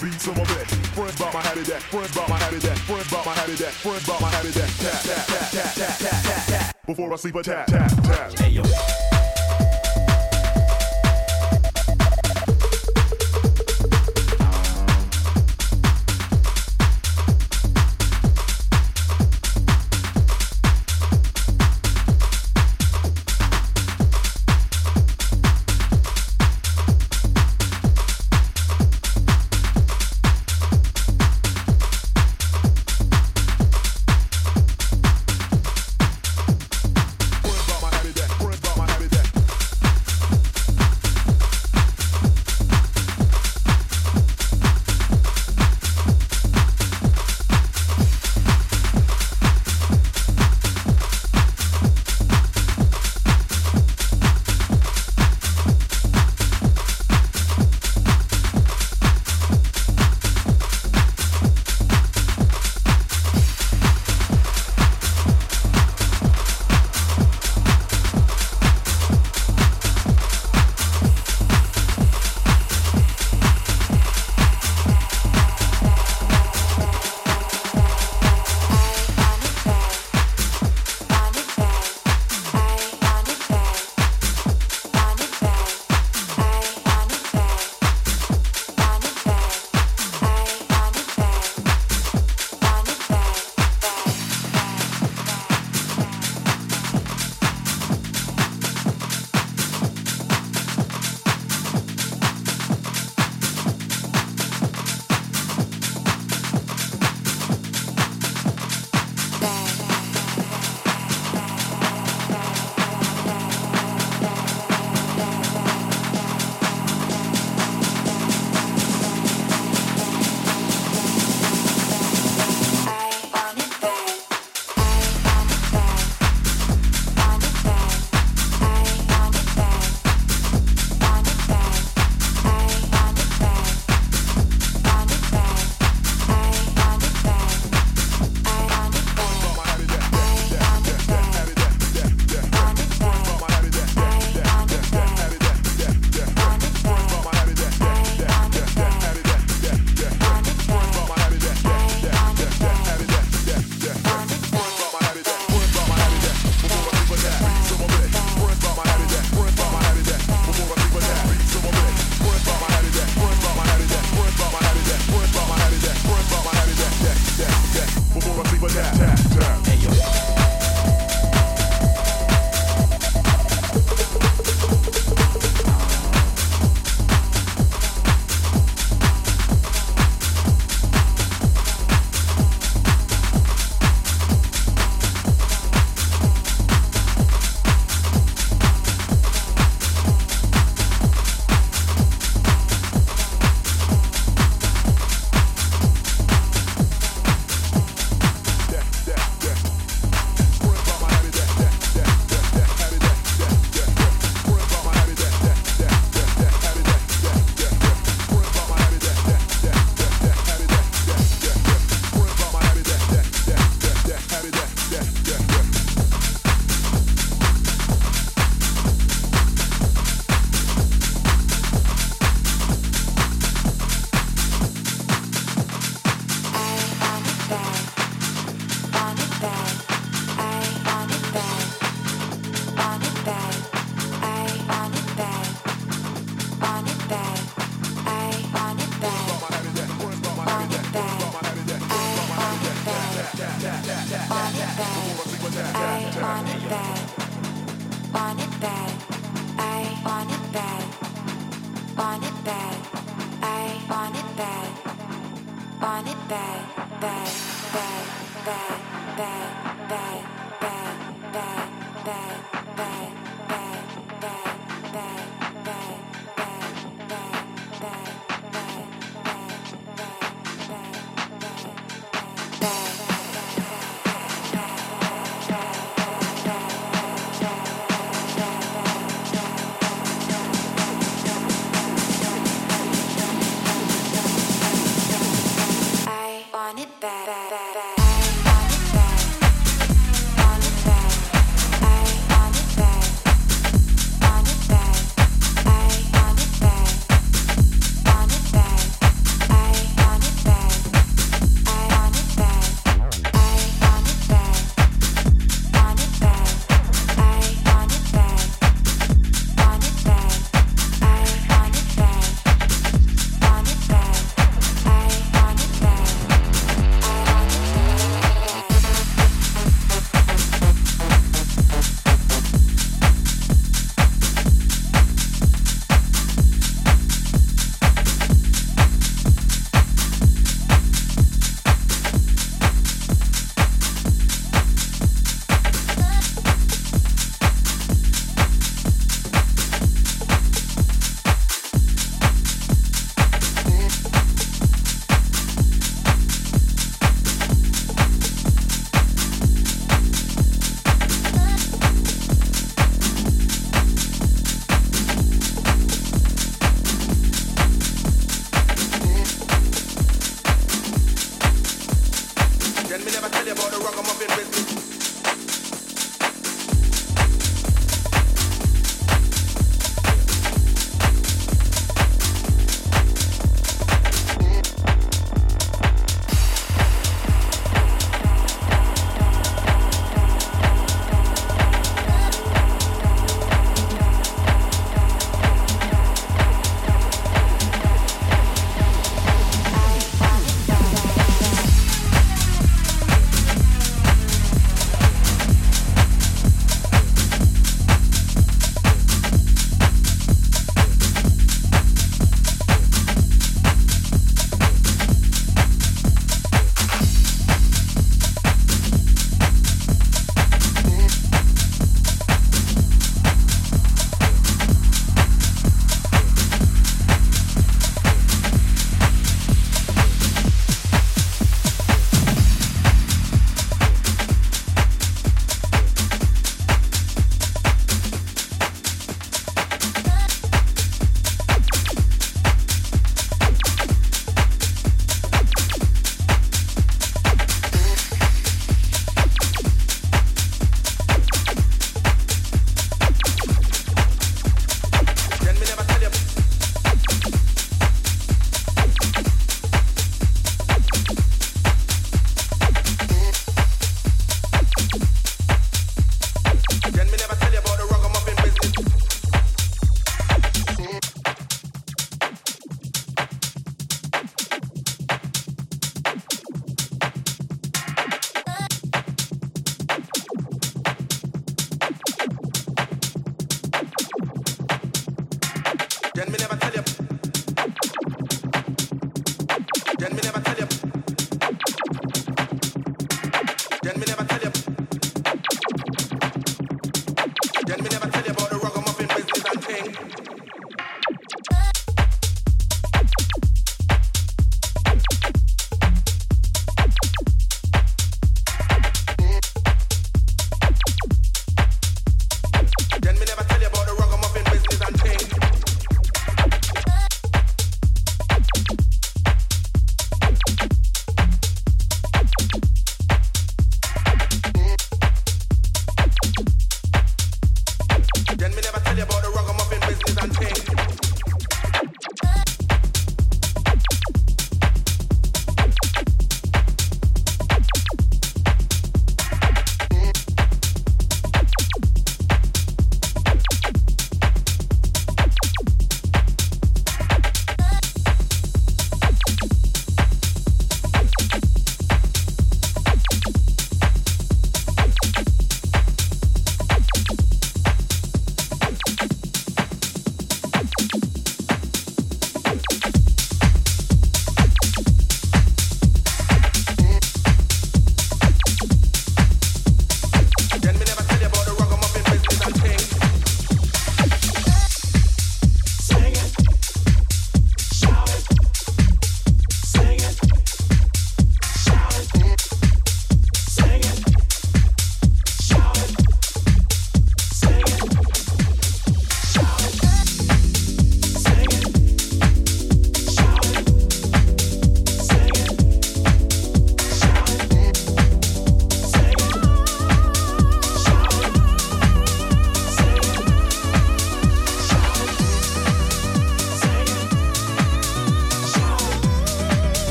beat some of it. Friend bop, I had that. Friend bop, I had that. Friend bop, I had that. Friend bop, I had that. Tap, tap, tap, tap, tap, tap, tap. Before I sleep, a tap, tap, tap. Hey, yo.